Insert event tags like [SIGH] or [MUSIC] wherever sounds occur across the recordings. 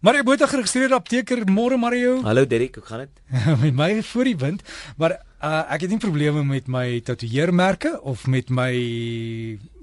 Mario Botha geregistreerde apteker, môre Mario. [LAUGHS] Hallo Derek, hoe gaan dit? met my voor die wind, maar uh, ek het nie probleme met my tatoeëermerke of met my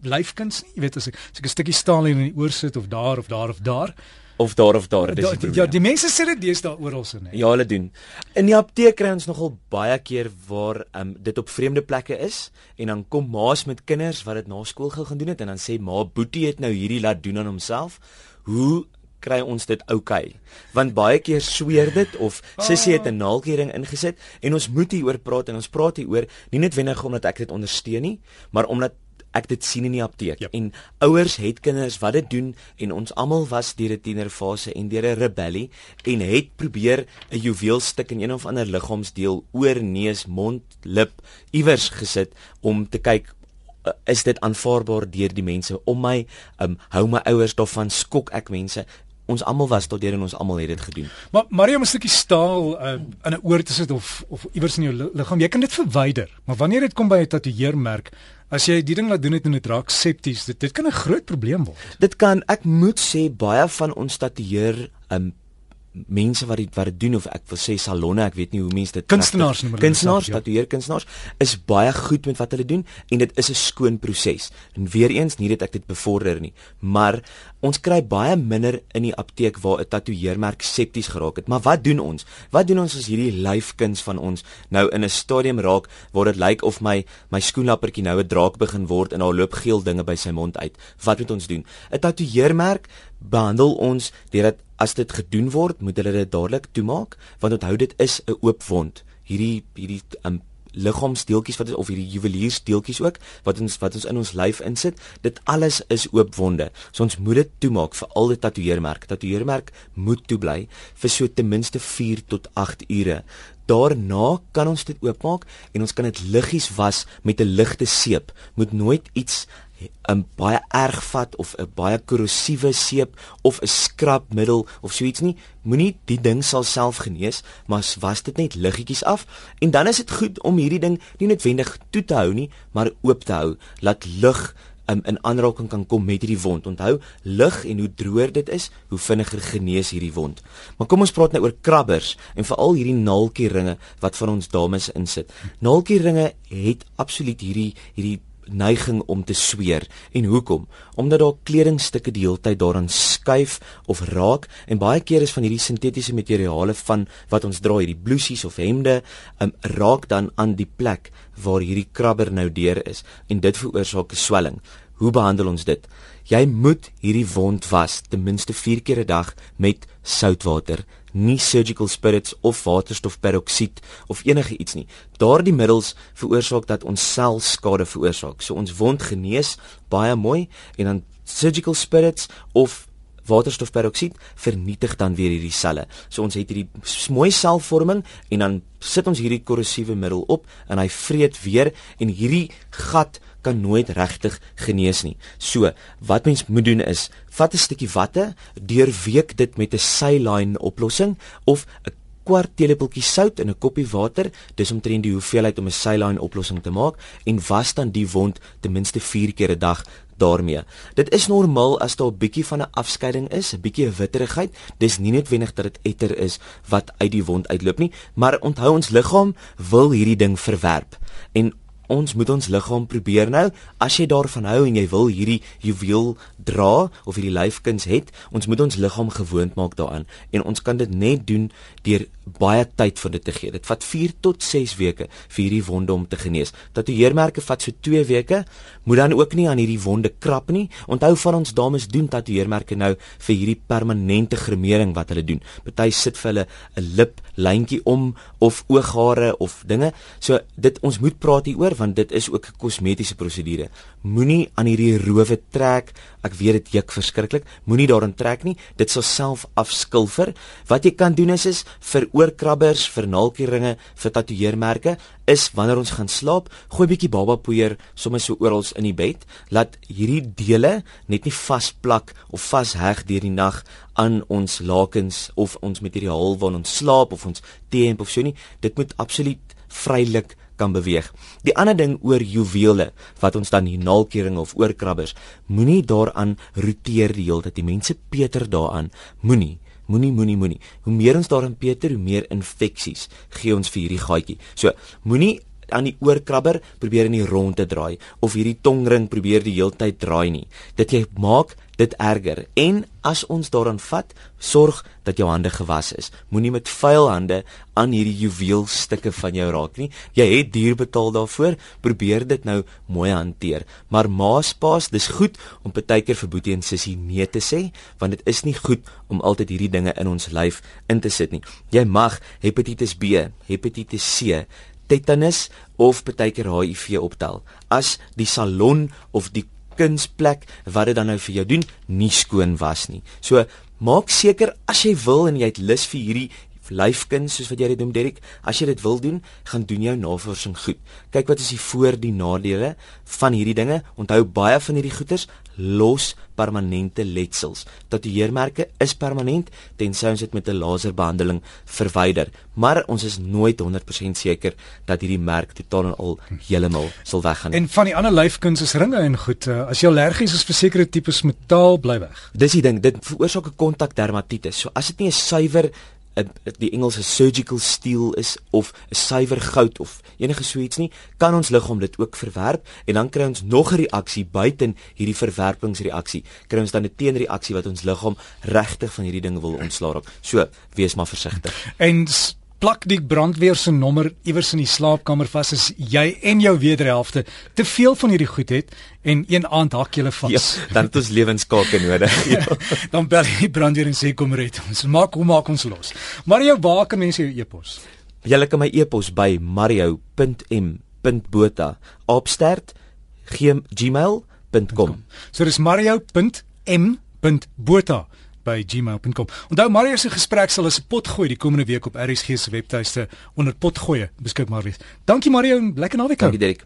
lyfkuns nie. Jy weet as ek as ek 'n stukkie staal in die oor sit of daar of daar of daar of daar of daar, dis die Ja, die mense sê dit deesdae oral so net. Ja, hulle doen. In die apteek kry ons nogal baie keer waar um, dit op vreemde plekke is en dan kom ma's met kinders wat dit na skool gaan doen het en dan sê ma Boetie het nou hierdie laat doen aan homself. Hoe kry ons dit oukei. Okay. Want baie keer sweer dit of sussie het 'n naalkering ingesit en ons moet hieroor praat en ons praat hieroor nie net wennig omdat ek dit ondersteun nie, maar omdat ek dit sien in die apteek. Yep. En ouers het kinders wat dit doen en ons almal was deur 'n tienerfase en deur 'n rebellie en het probeer 'n juweelstuk in een of ander liggaamsdeel oor neus, mond, lip iewers gesit om te kyk is dit aanvaarbaar deur die mense om my um, hou my ouers daarvan skok ek mense ons almal was tot hier en ons almal het dit gedoen. Maar Maria, 'n stukkie staal uh, in 'n oor te sit of of iewers in jou liggaam, jy kan dit verwyder. Maar wanneer dit kom by 'n tatoeëermerk, as jy die ding laat doen het en dit raak septies, dit dit kan 'n groot probleem word. Dit kan, ek moet sê baie van ons tatoeëer um, mense wat dit wat dit doen of ek wil sê salonne, ek weet nie hoe mense dit kunstenaars noem. Kunstenaars, ja. tatoeëer kunstenaars is baie goed met wat hulle doen en dit is 'n skoon proses. En weer eens, nie dat ek dit bevorder nie, maar ons kry baie minder in die apteek waar 'n tatoeëermerk septies geraak het. Maar wat doen ons? Wat doen ons as hierdie lyfkuns van ons nou in 'n stadium raak waar dit lyk of my my skoenlappertjie nou 'n draak begin word en daar loop geel dinge by sy mond uit. Wat moet ons doen? 'n Tatoeëermerk behandel ons deurdat as dit gedoen word, moet hulle dit dadelik toemaak want onthou dit is 'n oop wond. Hierdie hierdie um, liggaamsdeeltjies wat is of hierdie juweliersdeeltjies ook wat ons wat ons in ons lyf insit, dit alles is oop wonde. So ons moet dit toemaak vir al die tatoeëermerk. Tatoeëermerk moet toe bly vir so ten minste 4 tot 8 ure. Daarna kan ons dit oopmaak en ons kan dit liggies was met 'n ligte seep. Moet nooit iets 'n baie erg vat of 'n baie korrosiewe seep of 'n skrapmiddel of so iets nie, moenie die ding sal self genees, maar was dit net liggetjies af en dan is dit goed om hierdie ding nie noodwendig toe te hou nie, maar oop te hou, laat lug um, in aanraking kan kom met hierdie wond. Onthou, lig en hoe droër dit is, hoe vinniger genees hierdie wond. Maar kom ons praat nou oor krabbers en veral hierdie naaltjieringe wat van ons dames insit. Naaltjieringe het absoluut hierdie hierdie neiging om te sweer. En hoekom? Omdat daar kledingstukke die hele tyd daaraan skuif of raak en baie keer is van hierdie sintetiese materiale van wat ons dra, hierdie blousies of hemde, um, raak dan aan die plek waar hierdie krabber nou deur is en dit veroorsaak 'n swelling. Hoe behandel ons dit? Jy moet hierdie wond was ten minste 4 keer 'n dag met soutwater nie surgical spirits of waterstofperoksied of enige iets nie. Daardie middels veroorsaak dat ons selskade veroorsaak. So ons wond genees baie mooi en dan surgical spirits of waterstofperoksied vernietig dan weer hierdie selle. So ons het hierdie mooi selvorming en dan sit ons hierdie korrosiewe middel op en hy vreet weer en hierdie gat kan nooit regtig genees nie. So, wat mens moet doen is, vat 'n stukkie watte, deurweek dit met 'n saline oplossing of 'n kwart teelepeltjie sout in 'n koppie water, dis omtrent die hoeveelheid om 'n saline oplossing te maak en was dan die wond ten minste 4 keer 'n dag daarmee. Dit is normaal as daar 'n bietjie van 'n afskeiding is, 'n bietjie witterigheid, dis nie noodwendig dat dit etter is wat uit die wond uitloop nie, maar onthou ons liggaam wil hierdie ding verwerp. En ons moet ons liggaam probeer nou as jy daarvan hou en jy wil hierdie juweel dra of hierdie lyfkuns het ons moet ons liggaam gewoond maak daaraan. En ons kan dit net doen deur baie tyd vir dit te gee. Dit vat 4 tot 6 weke vir hierdie wonde om te genees. Tatoeëermerke vat so 2 weke. Moet dan ook nie aan hierdie wonde krap nie. Onthou van ons dames doen tatoeëermerke nou vir hierdie permanente gremering wat hulle doen. Party sit vir hulle 'n lip lyntjie om of ooghare of dinge. So dit ons moet praat hieroor want dit is ook 'n kosmetiese prosedure. Moenie aan hierdie rowe trek. Ek weet dit juk verskriklik. Moenie daarin trek nie. Dit sal self afskilfer. Wat jy kan doen is is vir oorkrabbers, vir naaltjieringe, vir tatoeëermerke is wanneer ons gaan slaap, gooi 'n bietjie babapoeier sommer so oral in die bed, laat hierdie dele net nie vasplak of vasheg deur die nag aan ons lakens of ons materiaal waarin ons slaap of ons teemp of so nie. Dit moet absoluut vrylik kan beweeg. Die ander ding oor juwele wat ons dan hier naalkering of oorkrabbers, moenie daaraan roteer die hele tyd. Die mense peter daaraan. Moenie Moenie, moenie, moenie. Hoe meer ons daarin Peter, hoe meer infeksies gee ons vir hierdie gaatjie. So, moenie aan die oorkrabber probeer in die ronde draai of hierdie tongring probeer die heeltyd draai nie. Dit jy maak dit erger. En as ons daaraan vat, sorg dat jou hande gewas is. Moenie met vuil hande aan hierdie juweelstukke van jou raak nie. Jy het duur betaal daarvoor. Probeer dit nou mooi hanteer. Maar ma's pa's, dis goed om partykeer vir boetie en sussie nee te sê, want dit is nie goed om altyd hierdie dinge in ons lyf in te sit nie. Jy mag hepatitis B, hepatitis C tetanus of partykeer HIV optel. As die salon of die kunsplek wat dit dan nou vir jou doen nie skoon was nie. So maak seker as jy wil en jy het lus vir hierdie lyfkuns soos wat jy dit noem Derek, as jy dit wil doen, gaan doen jou navorsing goed. Kyk wat is die voor die nadele van hierdie dinge. Onthou baie van hierdie goeters los permanente letsels. Tatoeëermerke is permanent tensy ons dit met 'n laserbehandeling verwyder, maar ons is nooit 100% seker dat hierdie merk totaal en al heeltemal sal weggaan. En van die ander lyfkuns is ringe en goed. Uh, as jy allergies is vir sekere tipes metaal, bly weg. Dis die ding, dit veroorsaak 'n kontakdermatitis. So as dit nie 'n suiwer 'n die Engelse surgical steel is of 'n suiwer goud of enige so iets nie, kan ons liggaam dit ook verwerp en dan kry ons nog 'n reaksie buiten hierdie verwerpingsreaksie. Kry ons dan 'n teenreaksie wat ons liggaam regtig van hierdie ding wil ontslaa raak. So, wees maar versigtig. En plak die brandweer se nommer iewers in die slaapkamer vas as jy en jou wederhelfte te veel van hierdie goed het en een aand hak julle vas. Ja, dan het ons lewenskake nodig. [LAUGHS] ja, dan bel jy brandweer en sê kom red ons. Maak hoe maak ons los. Mario, waar kan mense jou e-pos? Jy kan my e-pos by mario.m.botha@gmail.com. So dis mario.m.botha by gmail.com. Onthou Mario se gesprek sal as 'n potgooi die komende week op RSG se webtuiste onder potgooi beskikbaar wees. Dankie Mario en lekker naweek. Dankie Derek.